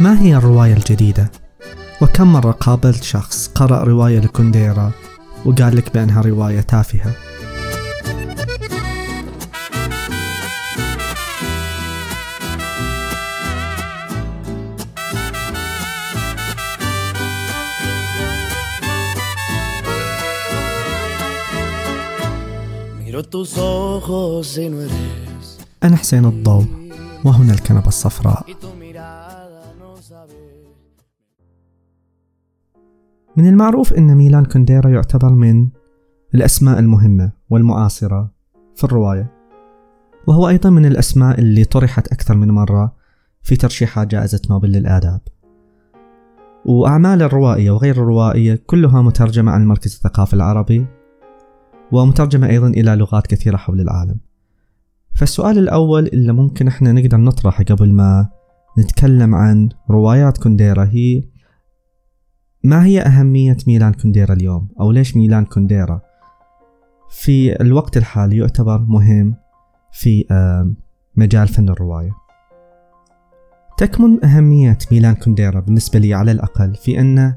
ما هي الرواية الجديدة؟ وكم مرة قابلت شخص قرأ رواية لكونديرا وقال لك بأنها رواية تافهة أنا حسين الضوء وهنا الكنبة الصفراء من المعروف أن ميلان كونديرا يعتبر من الأسماء المهمة والمعاصرة في الرواية وهو أيضا من الأسماء اللي طرحت أكثر من مرة في ترشيحات جائزة نوبل للآداب. وأعمال الروائية وغير الروائية كلها مترجمة عن المركز الثقافي العربي ومترجمة أيضا إلى لغات كثيرة حول العالم. فالسؤال الأول اللي ممكن إحنا نقدر نطرحه قبل ما نتكلم عن روايات كونديرا هي ما هي أهمية ميلان كونديرا اليوم؟ أو ليش ميلان كونديرا؟ في الوقت الحالي يعتبر مهم في مجال فن الرواية. تكمن أهمية ميلان كونديرا بالنسبة لي على الأقل في أن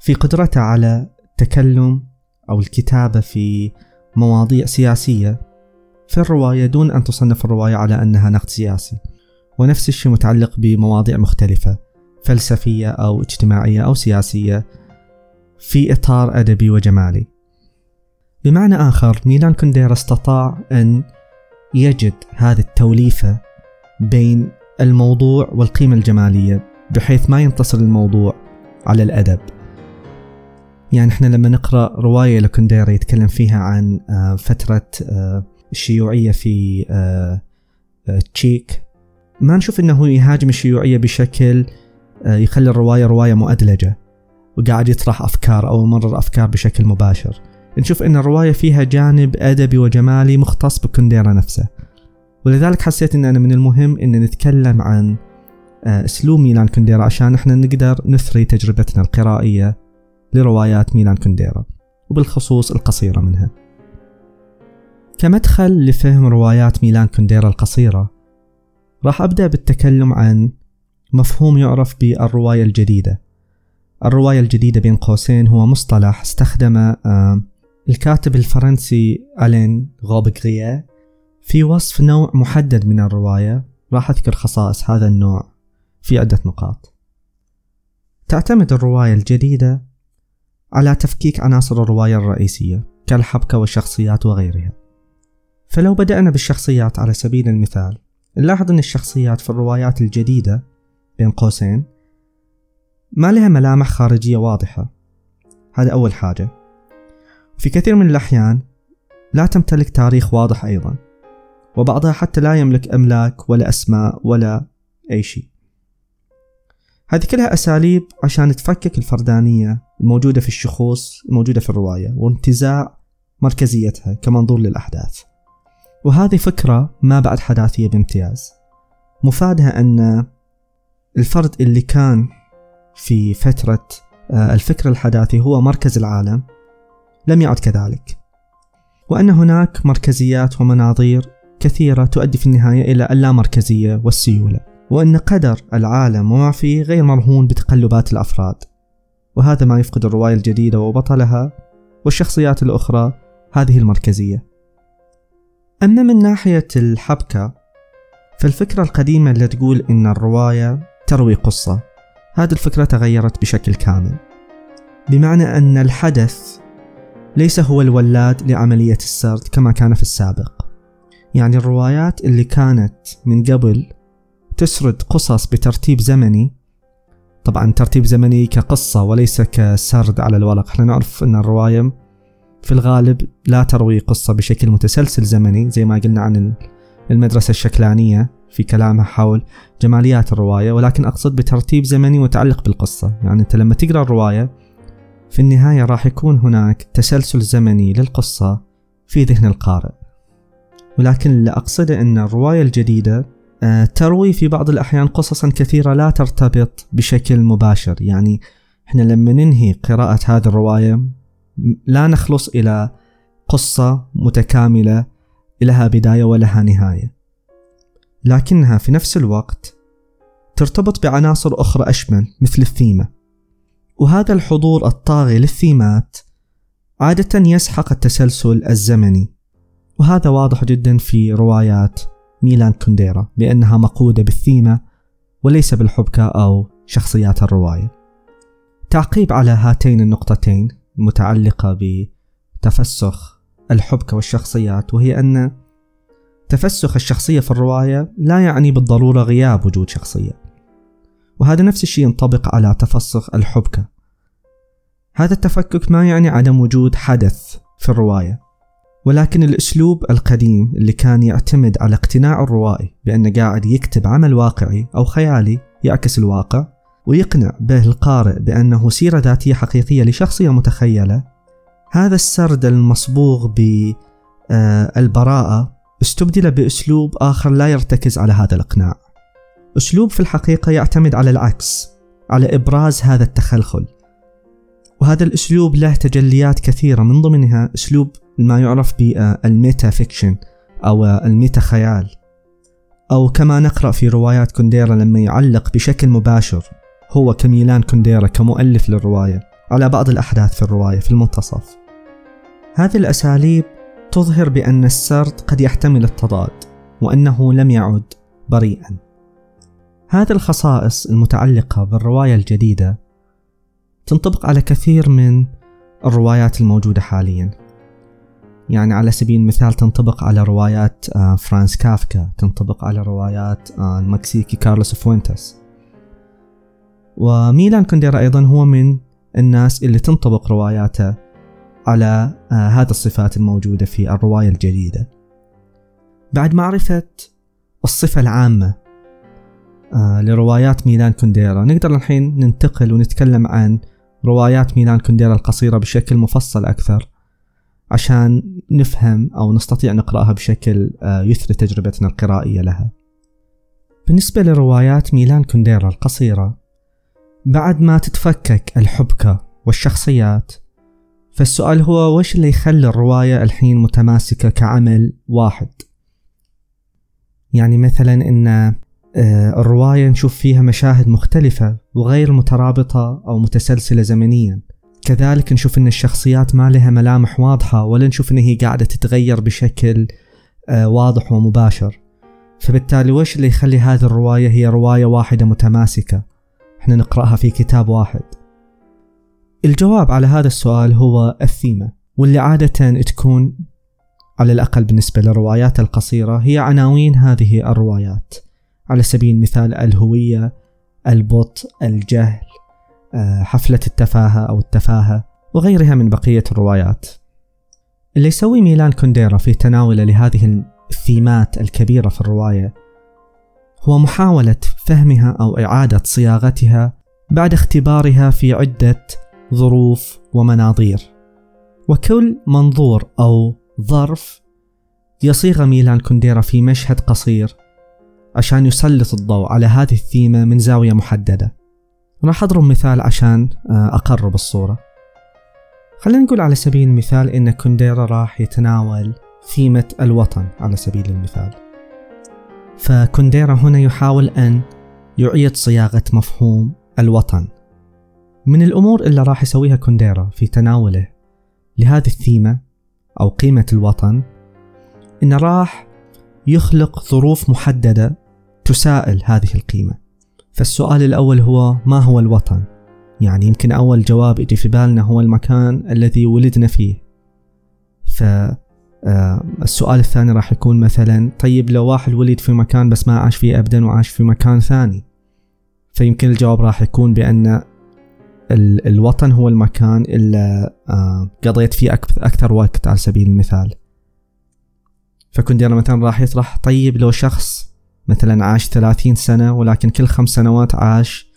في قدرته على التكلم أو الكتابة في مواضيع سياسية في الرواية دون أن تصنف الرواية على أنها نقد سياسي. ونفس الشيء متعلق بمواضيع مختلفة. فلسفية أو اجتماعية أو سياسية في إطار أدبي وجمالي. بمعنى آخر ميلان كونديرا استطاع أن يجد هذه التوليفة بين الموضوع والقيمة الجمالية بحيث ما ينتصر الموضوع على الأدب. يعني إحنا لما نقرأ رواية لكونديرا يتكلم فيها عن آه، فترة آه، الشيوعية في آه، تشيك. ما نشوف إنه يهاجم الشيوعية بشكل يخلي الرواية رواية مؤدلجة وقاعد يطرح أفكار أو يمرر أفكار بشكل مباشر. نشوف أن الرواية فيها جانب أدبي وجمالي مختص بكونديرا نفسه. ولذلك حسيت أن أنا من المهم أن نتكلم عن أسلوب ميلان كونديرا عشان إحنا نقدر نثري تجربتنا القرائية لروايات ميلان كونديرا وبالخصوص القصيرة منها. كمدخل لفهم روايات ميلان كونديرا القصيرة راح أبدأ بالتكلم عن مفهوم يعرف بالرواية الجديدة. الرواية الجديدة بين قوسين هو مصطلح استخدمه آه، الكاتب الفرنسي ألين غوبغريه في وصف نوع محدد من الرواية. راح أذكر خصائص هذا النوع في عدة نقاط. تعتمد الرواية الجديدة على تفكيك عناصر الرواية الرئيسية كالحبكة والشخصيات وغيرها. فلو بدأنا بالشخصيات على سبيل المثال نلاحظ أن الشخصيات في الروايات الجديدة بين قوسين. ما لها ملامح خارجية واضحة. هذا أول حاجة. في كثير من الأحيان لا تمتلك تاريخ واضح أيضا. وبعضها حتى لا يملك أملاك ولا أسماء ولا أي شيء. هذه كلها أساليب عشان تفكك الفردانية الموجودة في الشخوص الموجودة في الرواية وانتزاع مركزيتها كمنظور للأحداث. وهذه فكرة ما بعد حداثية بامتياز. مفادها أن الفرد اللي كان في فترة آه، الفكر الحداثي هو مركز العالم لم يعد كذلك. وأن هناك مركزيات ومناظير كثيرة تؤدي في النهاية إلى اللامركزية والسيولة وأن قدر العالم وما فيه غير مرهون بتقلبات الأفراد. وهذا ما يفقد الرواية الجديدة وبطلها والشخصيات الأخرى هذه المركزية. أما من ناحية الحبكة فالفكرة القديمة اللي تقول إن الرواية تروي قصة. هذه الفكرة تغيرت بشكل كامل. بمعنى أن الحدث ليس هو الولاد لعملية السرد كما كان في السابق. يعني الروايات اللي كانت من قبل تسرد قصص بترتيب زمني. طبعا ترتيب زمني كقصة وليس كسرد على الورق. إحنا نعرف أن الرواية في الغالب لا تروي قصة بشكل متسلسل زمني زي ما قلنا عن المدرسة الشكلانية. في كلامها حول جماليات الرواية ولكن أقصد بترتيب زمني متعلق بالقصة. يعني أنت لما تقرأ الرواية في النهاية راح يكون هناك تسلسل زمني للقصة في ذهن القارئ. ولكن اللي أقصده أن الرواية الجديدة آه، تروي في بعض الأحيان قصصا كثيرة لا ترتبط بشكل مباشر. يعني إحنا لما ننهي قراءة هذه الرواية لا نخلص إلى قصة متكاملة لها بداية ولها نهاية. لكنها في نفس الوقت ترتبط بعناصر أخرى أشمل مثل الثيمة. وهذا الحضور الطاغي للثيمات عادة يسحق التسلسل الزمني. وهذا واضح جدا في روايات ميلان كونديرا بأنها مقودة بالثيمة وليس بالحبكة أو شخصيات الرواية. تعقيب على هاتين النقطتين المتعلقة بتفسخ الحبكة والشخصيات وهي أن تفسخ الشخصية في الرواية لا يعني بالضرورة غياب وجود شخصية. وهذا نفس الشيء ينطبق على تفسخ الحبكة. هذا التفكك ما يعني عدم وجود حدث في الرواية ولكن الأسلوب القديم اللي كان يعتمد على اقتناع الروائي بأنه قاعد يكتب عمل واقعي أو خيالي يعكس الواقع ويقنع به القارئ بأنه سيرة ذاتية حقيقية لشخصية متخيلة هذا السرد المصبوغ بالبراءة استبدل بأسلوب آخر لا يرتكز على هذا الإقناع. أسلوب في الحقيقة يعتمد على العكس على إبراز هذا التخلخل. وهذا الأسلوب له تجليات كثيرة من ضمنها أسلوب ما يعرف بال metafiction أو ال meta خيال. أو كما نقرأ في روايات كونديرا لما يعلق بشكل مباشر هو كميلان كونديرا كمؤلف للرواية على بعض الأحداث في الرواية في المنتصف. هذه الأساليب تظهر بأن السرد قد يحتمل التضاد وأنه لم يعد بريئا. هذه الخصائص المتعلقة بالرواية الجديدة تنطبق على كثير من الروايات الموجودة حاليا. يعني على سبيل المثال تنطبق على روايات آه، فرانس كافكا تنطبق على روايات آه، المكسيكي كارلوس فوينتس وميلان كونديرا أيضا هو من الناس اللي تنطبق رواياته على آه، هذه الصفات الموجودة في الرواية الجديدة. بعد معرفة الصفة العامة لروايات ميلان كونديرا. نقدر الحين ننتقل ونتكلم عن روايات ميلان كونديرا القصيرة بشكل مفصل أكثر عشان نفهم أو نستطيع نقرأها بشكل آه، يثري تجربتنا القرائية لها. بالنسبة لروايات ميلان كونديرا القصيرة بعد ما تتفكك الحبكة والشخصيات فالسؤال هو وش اللي يخلي الرواية الحين متماسكة كعمل واحد؟ يعني مثلا إن آه، الرواية نشوف فيها مشاهد مختلفة وغير مترابطة أو متسلسلة زمنيا. كذلك نشوف إن الشخصيات ما لها ملامح واضحة ولا نشوف إن هي قاعدة تتغير بشكل آه، واضح ومباشر. فبالتالي وش اللي يخلي هذه الرواية هي رواية واحدة متماسكة؟ إحنا نقرأها في كتاب واحد. الجواب على هذا السؤال هو الثيمة واللي عادة تكون على الأقل بالنسبة للروايات القصيرة هي عناوين هذه الروايات. على سبيل المثال الهوية البطء الجهل آه، حفلة التفاهة أو التفاهة وغيرها من بقية الروايات. اللي يسوي ميلان كونديرا في تناوله لهذه الثيمات الكبيرة في الرواية هو محاولة فهمها أو إعادة صياغتها بعد اختبارها في عدة ظروف ومناظير. وكل منظور أو ظرف يصيغ ميلان كونديرا في مشهد قصير عشان يسلط الضوء على هذه الثيمة من زاوية محددة. راح أضرب مثال عشان آه، أقرب الصورة. خلينا نقول على سبيل المثال إن كونديرا راح يتناول ثيمة الوطن على سبيل المثال. فكونديرا هنا يحاول أن يعيد صياغة مفهوم الوطن. من الأمور اللي راح يسويها كونديرا في تناوله لهذه الثيمة أو قيمة الوطن إنه راح يخلق ظروف محددة تسائل هذه القيمة. فالسؤال الأول هو ما هو الوطن؟ يعني يمكن أول جواب يجي في بالنا هو المكان الذي ولدنا فيه. فالسؤال آه، الثاني راح يكون مثلا طيب لو واحد ولد في مكان بس ما عاش فيه أبدا وعاش في مكان ثاني؟ فيمكن الجواب راح يكون بأن الوطن هو المكان اللي آه، قضيت فيه أكثر وقت على سبيل المثال. فكونديرا مثلا راح يطرح طيب لو شخص مثلا عاش 30 سنة ولكن كل خمس سنوات عاش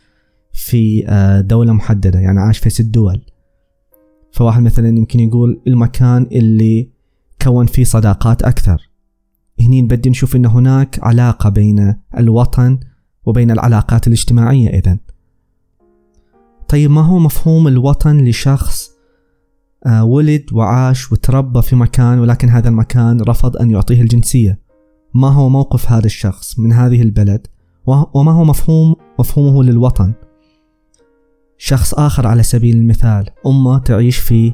في آه، دولة محددة يعني عاش في ست دول. فواحد مثلا يمكن يقول المكان اللي كون فيه صداقات أكثر. هني نبدي نشوف أن هناك علاقة بين الوطن وبين العلاقات الاجتماعية إذن. طيب ما هو مفهوم الوطن لشخص آه، ولد وعاش وتربى في مكان ولكن هذا المكان رفض أن يعطيه الجنسية؟ ما هو موقف هذا الشخص من هذه البلد؟ وما هو مفهوم مفهومه للوطن؟ شخص آخر على سبيل المثال أمه تعيش في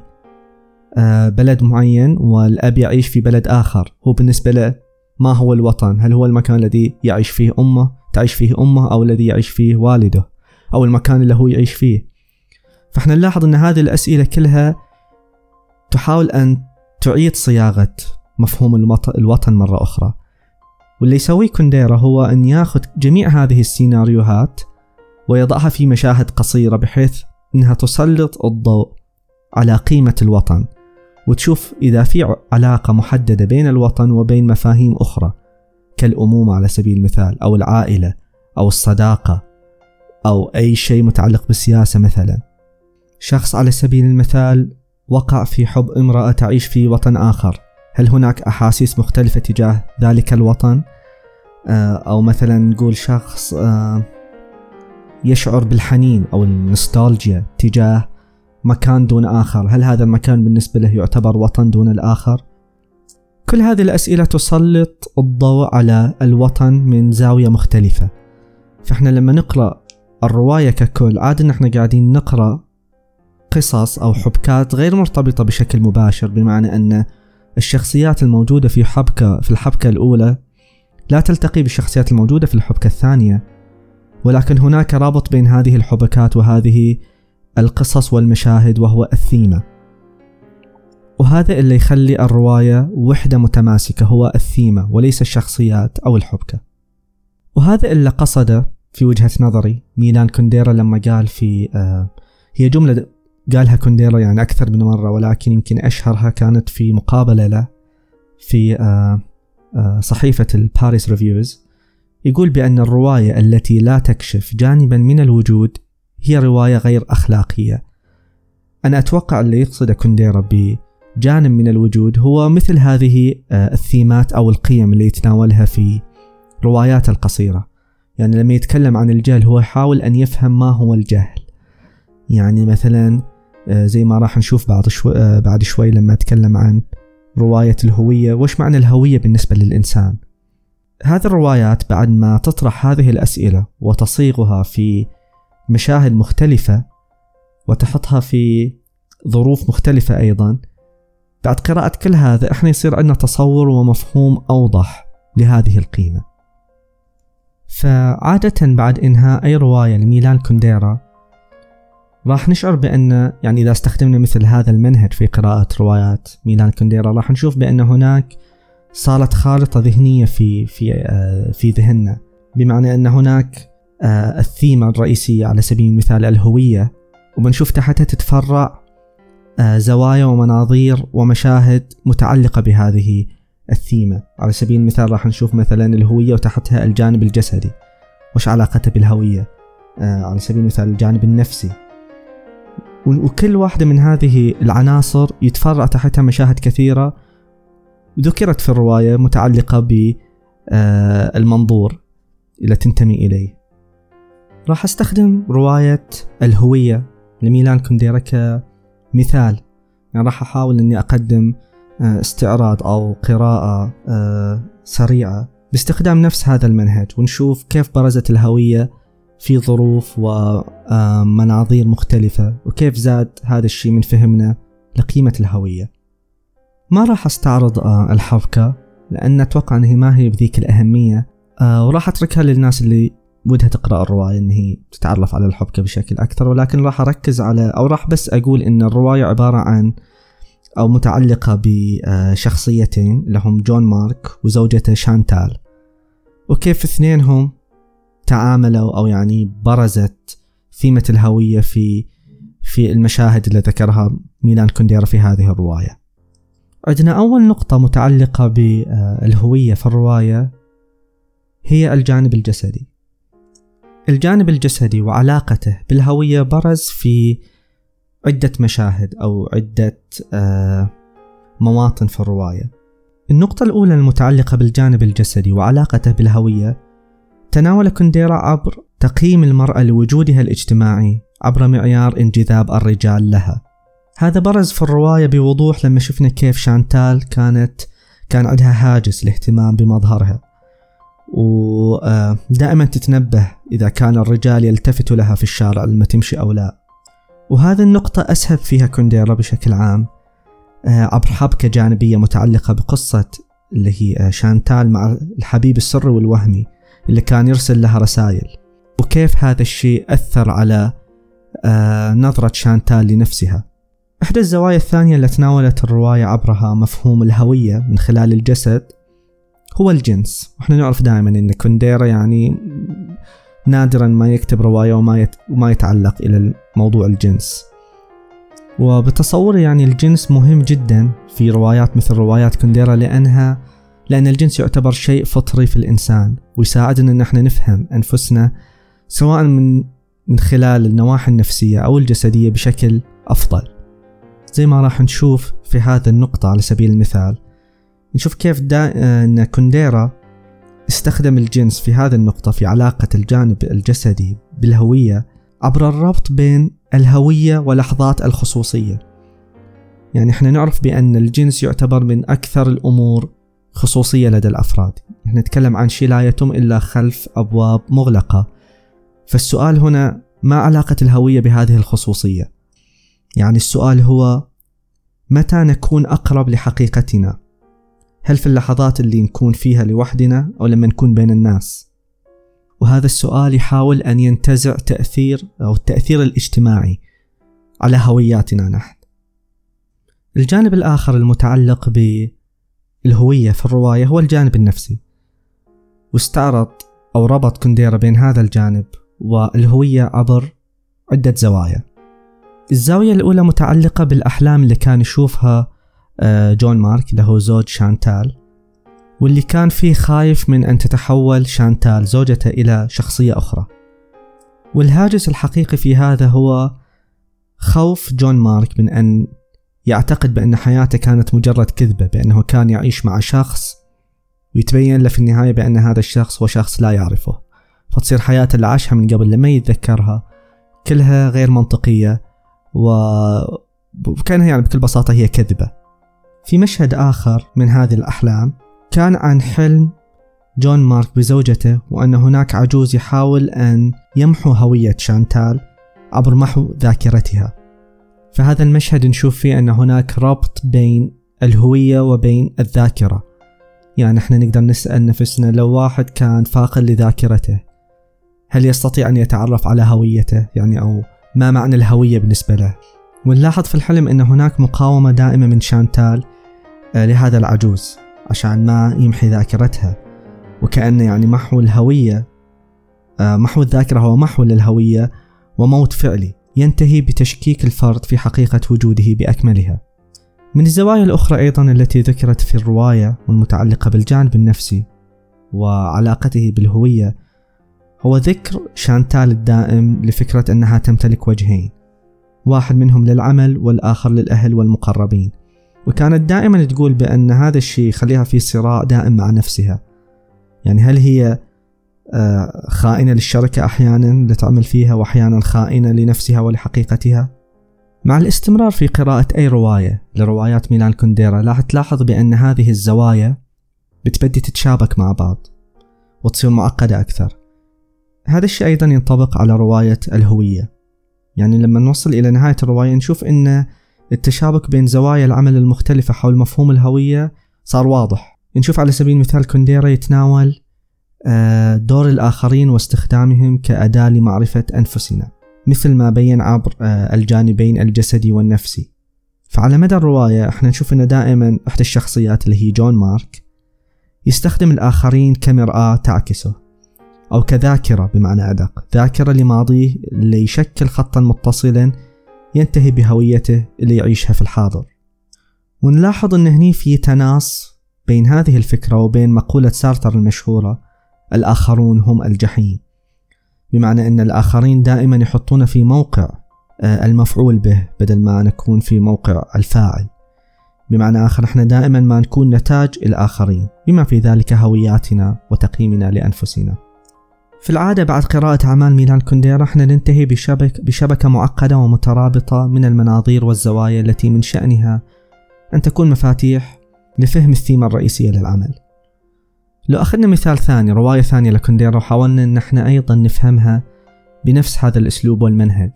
آه، بلد معين والأب يعيش في بلد آخر. هو بالنسبة له ما هو الوطن؟ هل هو المكان الذي يعيش فيه أمه تعيش فيه أمه أو الذي يعيش فيه والده؟ أو المكان اللي هو يعيش فيه. فإحنا نلاحظ أن هذه الأسئلة كلها تحاول أن تعيد صياغة مفهوم الوطن مرة أخرى. واللي يسويه كونديرا هو أن ياخذ جميع هذه السيناريوهات ويضعها في مشاهد قصيرة بحيث أنها تسلط الضوء على قيمة الوطن. وتشوف إذا في علاقة محددة بين الوطن وبين مفاهيم أخرى كالأمومة على سبيل المثال أو العائلة أو الصداقة. أو أي شيء متعلق بالسياسة مثلا شخص على سبيل المثال وقع في حب امرأة تعيش في وطن آخر هل هناك أحاسيس مختلفة تجاه ذلك الوطن؟ آه، أو مثلا نقول شخص آه، يشعر بالحنين أو النوستالجيا تجاه مكان دون آخر هل هذا المكان بالنسبة له يعتبر وطن دون الآخر؟ كل هذه الأسئلة تسلط الضوء على الوطن من زاوية مختلفة فإحنا لما نقرأ الرواية ككل. عادة نحن قاعدين نقرأ قصص أو حبكات غير مرتبطة بشكل مباشر بمعنى أن الشخصيات الموجودة في حبكة في الحبكة الأولى لا تلتقي بالشخصيات الموجودة في الحبكة الثانية. ولكن هناك رابط بين هذه الحبكات وهذه القصص والمشاهد وهو الثيمة. وهذا اللي يخلي الرواية وحدة متماسكة هو الثيمة وليس الشخصيات أو الحبكة. وهذا اللي قصده في وجهة نظري ميلان كونديرا لما قال في آه هي جملة قالها كونديرا يعني أكثر من مرة ولكن يمكن أشهرها كانت في مقابلة له في آه آه صحيفة ال Paris Reviews. يقول بأن الرواية التي لا تكشف جانبا من الوجود هي رواية غير أخلاقية. أنا أتوقع اللي يقصده كونديرا بجانب من الوجود هو مثل هذه آه، الثيمات أو القيم اللي يتناولها في روايات القصيرة. يعني لما يتكلم عن الجهل هو يحاول أن يفهم ما هو الجهل. يعني مثلا آه، زي ما راح نشوف بعد شوي آه، بعد شوي لما أتكلم عن رواية الهوية وش معنى الهوية بالنسبة للإنسان؟ هذه الروايات بعد ما تطرح هذه الأسئلة وتصيغها في مشاهد مختلفة وتحطها في ظروف مختلفة أيضا بعد قراءة كل هذا إحنا يصير عندنا تصور ومفهوم أوضح لهذه القيمة. فعادة بعد إنهاء أي رواية لميلان كونديرا راح نشعر بأن يعني إذا استخدمنا مثل هذا المنهج في قراءة روايات ميلان كونديرا راح نشوف بأن هناك صارت خارطة ذهنية في في آه، في ذهننا. بمعنى أن هناك آه، الثيمة الرئيسية على سبيل المثال الهوية وبنشوف تحتها تتفرع آه، زوايا ومناظير ومشاهد متعلقة بهذه الثيمة. على سبيل المثال راح نشوف مثلا الهوية وتحتها الجانب الجسدي. وش علاقته بالهوية؟ على سبيل المثال الجانب النفسي. وكل واحدة من هذه العناصر يتفرع تحتها مشاهد كثيرة ذكرت في الرواية متعلقة بالمنظور اللي تنتمي إليه. راح أستخدم رواية الهوية لميلان كونديرا كمثال يعني راح أحاول أني أقدم آه، استعراض أو قراءة آه، سريعة. باستخدام نفس هذا المنهج ونشوف كيف برزت الهوية في ظروف ومناظير مختلفة وكيف زاد هذا الشيء من فهمنا لقيمة الهوية. ما راح أستعرض آه، الحبكة لأن أتوقع أن هي ما هي بذيك الأهمية آه، وراح أتركها للناس اللي ودها تقرأ الرواية أن هي تتعرف على الحبكة بشكل أكثر ولكن راح أركز على أو راح بس أقول أن الرواية عبارة عن أو متعلقة بشخصيتين لهم جون مارك وزوجته شانتال. وكيف اثنينهم تعاملوا أو يعني برزت ثيمة الهوية في في المشاهد اللي ذكرها ميلان كونديرا في هذه الرواية. عندنا أول نقطة متعلقة بالهوية في الرواية هي الجانب الجسدي. الجانب الجسدي وعلاقته بالهوية برز في عدة مشاهد أو عدة آه، مواطن في الرواية. النقطة الأولى المتعلقة بالجانب الجسدي وعلاقته بالهوية تناول كونديرا عبر تقييم المرأة لوجودها الاجتماعي عبر معيار انجذاب الرجال لها. هذا برز في الرواية بوضوح لما شفنا كيف شانتال كانت كان عندها هاجس الاهتمام بمظهرها. ودائما تتنبه إذا كان الرجال يلتفتوا لها في الشارع لما تمشي أو لا. وهذه النقطة أسهب فيها كونديرا بشكل عام. آه، عبر حبكة جانبية متعلقة بقصة اللي هي شانتال مع الحبيب السري والوهمي اللي كان يرسل لها رسائل. وكيف هذا الشيء أثر على آه، نظرة شانتال لنفسها. إحدى الزوايا الثانية اللي تناولت الرواية عبرها مفهوم الهوية من خلال الجسد هو الجنس. وإحنا نعرف دائما إن كونديرا يعني نادرا ما يكتب رواية وما, يت... وما يتعلق إلى موضوع الجنس. وبتصوري يعني الجنس مهم جدا في روايات مثل روايات كونديرا لأنها لأن الجنس يعتبر شيء فطري في الإنسان ويساعدنا أن إحنا نفهم أنفسنا سواء من من خلال النواحي النفسية أو الجسدية بشكل أفضل. زي ما راح نشوف في هذا النقطة على سبيل المثال. نشوف كيف دا أن كونديرا استخدم الجنس في هذه النقطة في علاقة الجانب الجسدي بالهوية عبر الربط بين الهوية ولحظات الخصوصية. يعني إحنا نعرف بأن الجنس يعتبر من أكثر الأمور خصوصية لدى الأفراد. إحنا نتكلم عن شيء لا يتم إلا خلف أبواب مغلقة. فالسؤال هنا ما علاقة الهوية بهذه الخصوصية؟ يعني السؤال هو متى نكون أقرب لحقيقتنا؟ هل في اللحظات اللي نكون فيها لوحدنا أو لما نكون بين الناس؟ وهذا السؤال يحاول أن ينتزع تأثير أو التأثير الاجتماعي على هوياتنا نحن. الجانب الآخر المتعلق بالهوية في الرواية هو الجانب النفسي. واستعرض أو ربط كونديرا بين هذا الجانب والهوية عبر عدة زوايا. الزاوية الأولى متعلقة بالأحلام اللي كان يشوفها آه، جون مارك له زوج شانتال. واللي كان فيه خايف من أن تتحول شانتال زوجته إلى شخصية أخرى. والهاجس الحقيقي في هذا هو خوف جون مارك من أن يعتقد بأن حياته كانت مجرد كذبة بأنه كان يعيش مع شخص ويتبين له في النهاية بأن هذا الشخص هو شخص لا يعرفه. فتصير حياته اللي عاشها من قبل لما يتذكرها كلها غير منطقية و... وكانها يعني بكل بساطة هي كذبة. في مشهد آخر من هذه الأحلام كان عن حلم جون مارك بزوجته وأن هناك عجوز يحاول أن يمحو هوية شانتال عبر محو ذاكرتها. فهذا المشهد نشوف فيه أن هناك ربط بين الهوية وبين الذاكرة. يعني إحنا نقدر نسأل نفسنا لو واحد كان فاقد لذاكرته هل يستطيع أن يتعرف على هويته؟ يعني أو ما معنى الهوية بالنسبة له؟ ونلاحظ في الحلم أن هناك مقاومة دائمة من شانتال آه، لهذا العجوز. عشان ما يمحي ذاكرتها. وكأن يعني محو الهوية آه، محو الذاكرة هو محو للهوية وموت فعلي. ينتهي بتشكيك الفرد في حقيقة وجوده بأكملها. من الزوايا الأخرى أيضا التي ذكرت في الرواية والمتعلقة بالجانب النفسي وعلاقته بالهوية هو ذكر شانتال الدائم لفكرة أنها تمتلك وجهين واحد منهم للعمل والآخر للأهل والمقربين. وكانت دائما تقول بأن هذا الشيء يخليها في صراع دائم مع نفسها. يعني هل هي آه، خائنة للشركة أحيانا لتعمل فيها وأحيانا خائنة لنفسها ولحقيقتها؟ مع الاستمرار في قراءة أي رواية لروايات ميلان كونديرا راح تلاحظ بأن هذه الزوايا بتبدي تتشابك مع بعض وتصير معقدة أكثر. هذا الشيء أيضا ينطبق على رواية الهوية. يعني لما نوصل إلى نهاية الرواية نشوف أن التشابك بين زوايا العمل المختلفة حول مفهوم الهوية صار واضح. نشوف على سبيل المثال كونديرا يتناول آه، دور الآخرين واستخدامهم كأداة لمعرفة أنفسنا مثل ما بين عبر آه، الجانبين الجسدي والنفسي. فعلى مدى الرواية إحنا نشوف إن دائما إحدى الشخصيات اللي هي جون مارك يستخدم الآخرين كمرآة تعكسه أو كذاكرة بمعنى أدق ذاكرة لماضيه اللي يشكل خطا متصلا ينتهي بهويته اللي يعيشها في الحاضر. ونلاحظ أن هني في تناص بين هذه الفكرة وبين مقولة سارتر المشهورة الآخرون هم الجحيم. بمعنى أن الآخرين دائما يحطون في موقع آه، المفعول به بدل ما نكون في موقع الفاعل. بمعنى آخر إحنا دائما ما نكون نتاج الآخرين بما في ذلك هوياتنا وتقييمنا لأنفسنا. في العادة بعد قراءة أعمال ميلان كونديرا إحنا ننتهي بشبك بشبكة معقدة ومترابطة من المناظير والزوايا التي من شأنها أن تكون مفاتيح لفهم الثيمة الرئيسية للعمل. لو أخذنا مثال ثاني رواية ثانية لكونديرا وحاولنا أن إحنا أيضا نفهمها بنفس هذا الأسلوب والمنهج.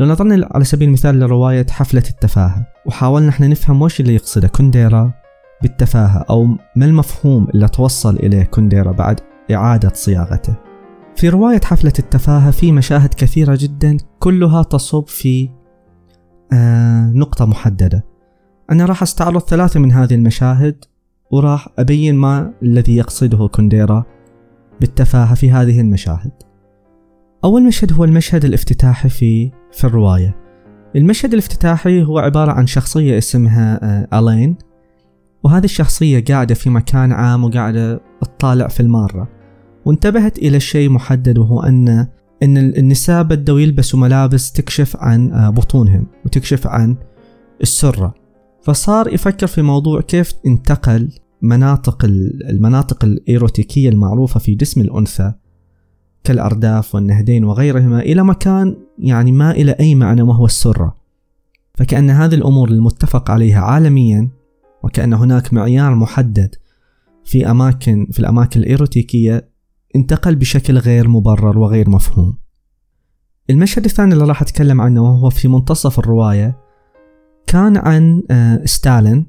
لو نظرنا على سبيل المثال لرواية حفلة التفاهة وحاولنا إحنا نفهم وش اللي يقصده كونديرا بالتفاهة أو ما المفهوم اللي توصل إليه كونديرا بعد إعادة صياغته. في رواية حفلة التفاهة في مشاهد كثيرة جدا كلها تصب في آه نقطة محددة. أنا راح أستعرض ثلاثة من هذه المشاهد وراح أبين ما الذي يقصده كونديرا بالتفاهة في هذه المشاهد. أول مشهد هو المشهد الافتتاحي في في الرواية. المشهد الافتتاحي هو عبارة عن شخصية اسمها آه، ألين وهذه الشخصية قاعدة في مكان عام وقاعدة تطالع في المارة. وانتبهت إلى شيء محدد وهو أن أن النساء بدوا يلبسوا ملابس تكشف عن آه، بطونهم وتكشف عن السرة. فصار يفكر في موضوع كيف انتقل مناطق المناطق الإيروتيكية المعروفة في جسم الأنثى كالأرداف والنهدين وغيرهما إلى مكان يعني ما إلى أي معنى وهو السرة. فكأن هذه الأمور المتفق عليها عالميا وكأن هناك معيار محدد في أماكن في الأماكن الإيروتيكية انتقل بشكل غير مبرر وغير مفهوم. المشهد الثاني اللي راح أتكلم عنه وهو في منتصف الرواية. كان عن آه، ستالين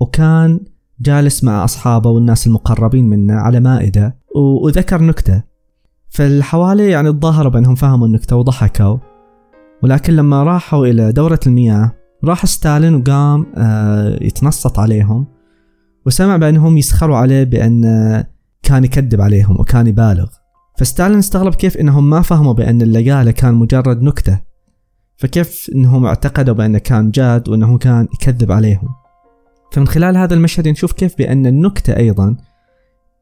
وكان جالس مع أصحابه والناس المقربين منه على مائدة وذكر نكتة. فالحوالي يعني الظاهر بأنهم فهموا النكتة وضحكوا. ولكن لما راحوا إلى دورة المياه راح ستالين وقام آه، يتنصت عليهم وسمع بأنهم يسخروا عليه بأن كان يكذب عليهم وكان يبالغ. فستالين استغرب كيف إنهم ما فهموا بأن اللي قاله كان مجرد نكتة. فكيف إنهم اعتقدوا بأنه كان جاد وإنه كان يكذب عليهم. فمن خلال هذا المشهد نشوف كيف بأن النكتة أيضا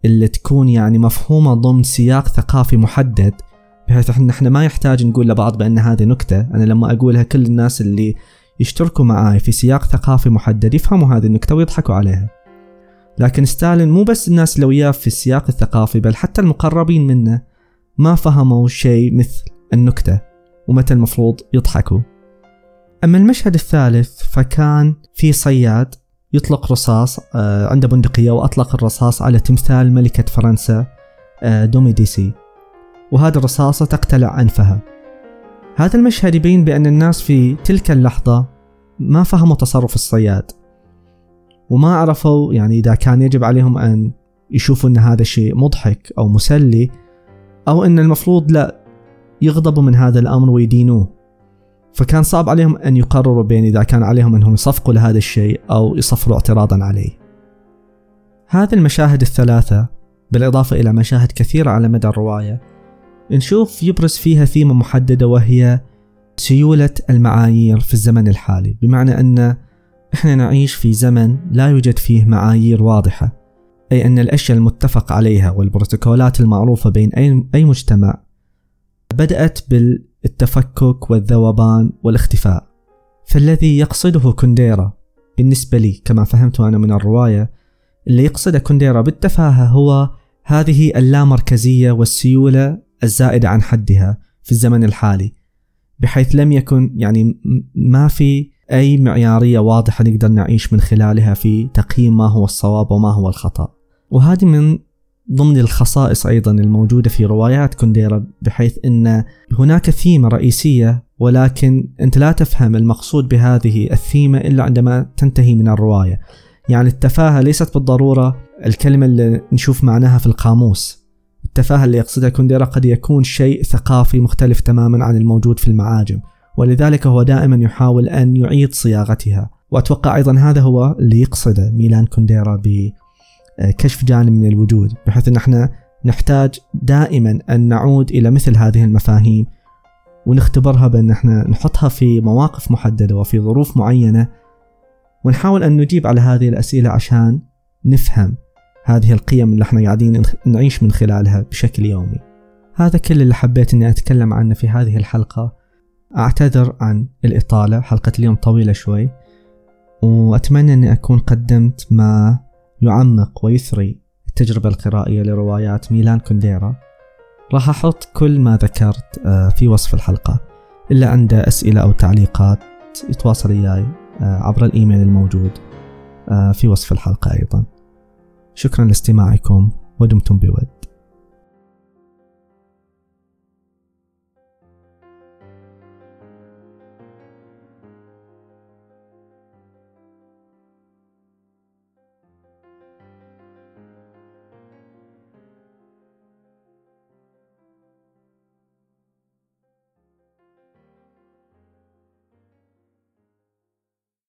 اللي تكون يعني مفهومة ضمن سياق ثقافي محدد بحيث ان إحنا ما يحتاج نقول لبعض بأن هذه نكتة. أنا لما أقولها كل الناس اللي يشتركوا معاي في سياق ثقافي محدد يفهموا هذه النكتة ويضحكوا عليها. لكن ستالين مو بس الناس اللي وياه في السياق الثقافي بل حتى المقربين منه ما فهموا شيء مثل النكتة ومتى المفروض يضحكوا. أما المشهد الثالث فكان في صياد يطلق رصاص آه، عنده بندقية وأطلق الرصاص على تمثال ملكة فرنسا آه، دوميديسي وهذه الرصاصة تقتلع أنفها. هذا المشهد يبين بأن الناس في تلك اللحظة ما فهموا تصرف الصياد. وما عرفوا يعني إذا كان يجب عليهم أن يشوفوا أن هذا الشيء مضحك أو مسلي أو أن المفروض لا يغضبوا من هذا الأمر ويدينوه. فكان صعب عليهم أن يقرروا بين إذا كان عليهم أنهم يصفقوا لهذا الشيء أو يصفروا اعتراضا عليه. هذه المشاهد الثلاثة بالإضافة إلى مشاهد كثيرة على مدى الرواية نشوف يبرز فيها ثيمة محددة وهي سيولة المعايير في الزمن الحالي. بمعنى أن إحنا نعيش في زمن لا يوجد فيه معايير واضحة أي أن الأشياء المتفق عليها والبروتوكولات المعروفة بين أي, أي مجتمع بدأت بالتفكك والذوبان والاختفاء. فالذي يقصده كونديرا بالنسبة لي كما فهمت أنا من الرواية اللي يقصده كونديرا بالتفاهة هو هذه اللامركزية والسيولة الزائدة عن حدها في الزمن الحالي بحيث لم يكن يعني ما في أي معيارية واضحة نقدر نعيش من خلالها في تقييم ما هو الصواب وما هو الخطأ. وهذه من ضمن الخصائص أيضا الموجودة في روايات كونديرا بحيث أن هناك ثيمة رئيسية ولكن أنت لا تفهم المقصود بهذه الثيمة إلا عندما تنتهي من الرواية. يعني التفاهة ليست بالضرورة الكلمة اللي نشوف معناها في القاموس. التفاهة اللي يقصدها كونديرا قد يكون شيء ثقافي مختلف تماما عن الموجود في المعاجم. ولذلك هو دائما يحاول أن يعيد صياغتها. وأتوقع أيضا هذا هو اللي يقصده ميلان كونديرا بكشف جانب من الوجود بحيث أن إحنا نحتاج دائما أن نعود إلى مثل هذه المفاهيم ونختبرها بأن إحنا نحطها في مواقف محددة وفي ظروف معينة ونحاول أن نجيب على هذه الأسئلة عشان نفهم هذه القيم اللي إحنا قاعدين نعيش من خلالها بشكل يومي. هذا كل اللي حبيت إني أتكلم عنه في هذه الحلقة. أعتذر عن الإطالة حلقة اليوم طويلة شوي وأتمنى أني أكون قدمت ما يعمق ويثري التجربة القرائية لروايات ميلان كونديرا. راح أحط كل ما ذكرت آه، في وصف الحلقة إلا عنده أسئلة أو تعليقات يتواصل إياي آه، عبر الإيميل الموجود آه، في وصف الحلقة أيضا. شكرا لاستماعكم ودمتم بود.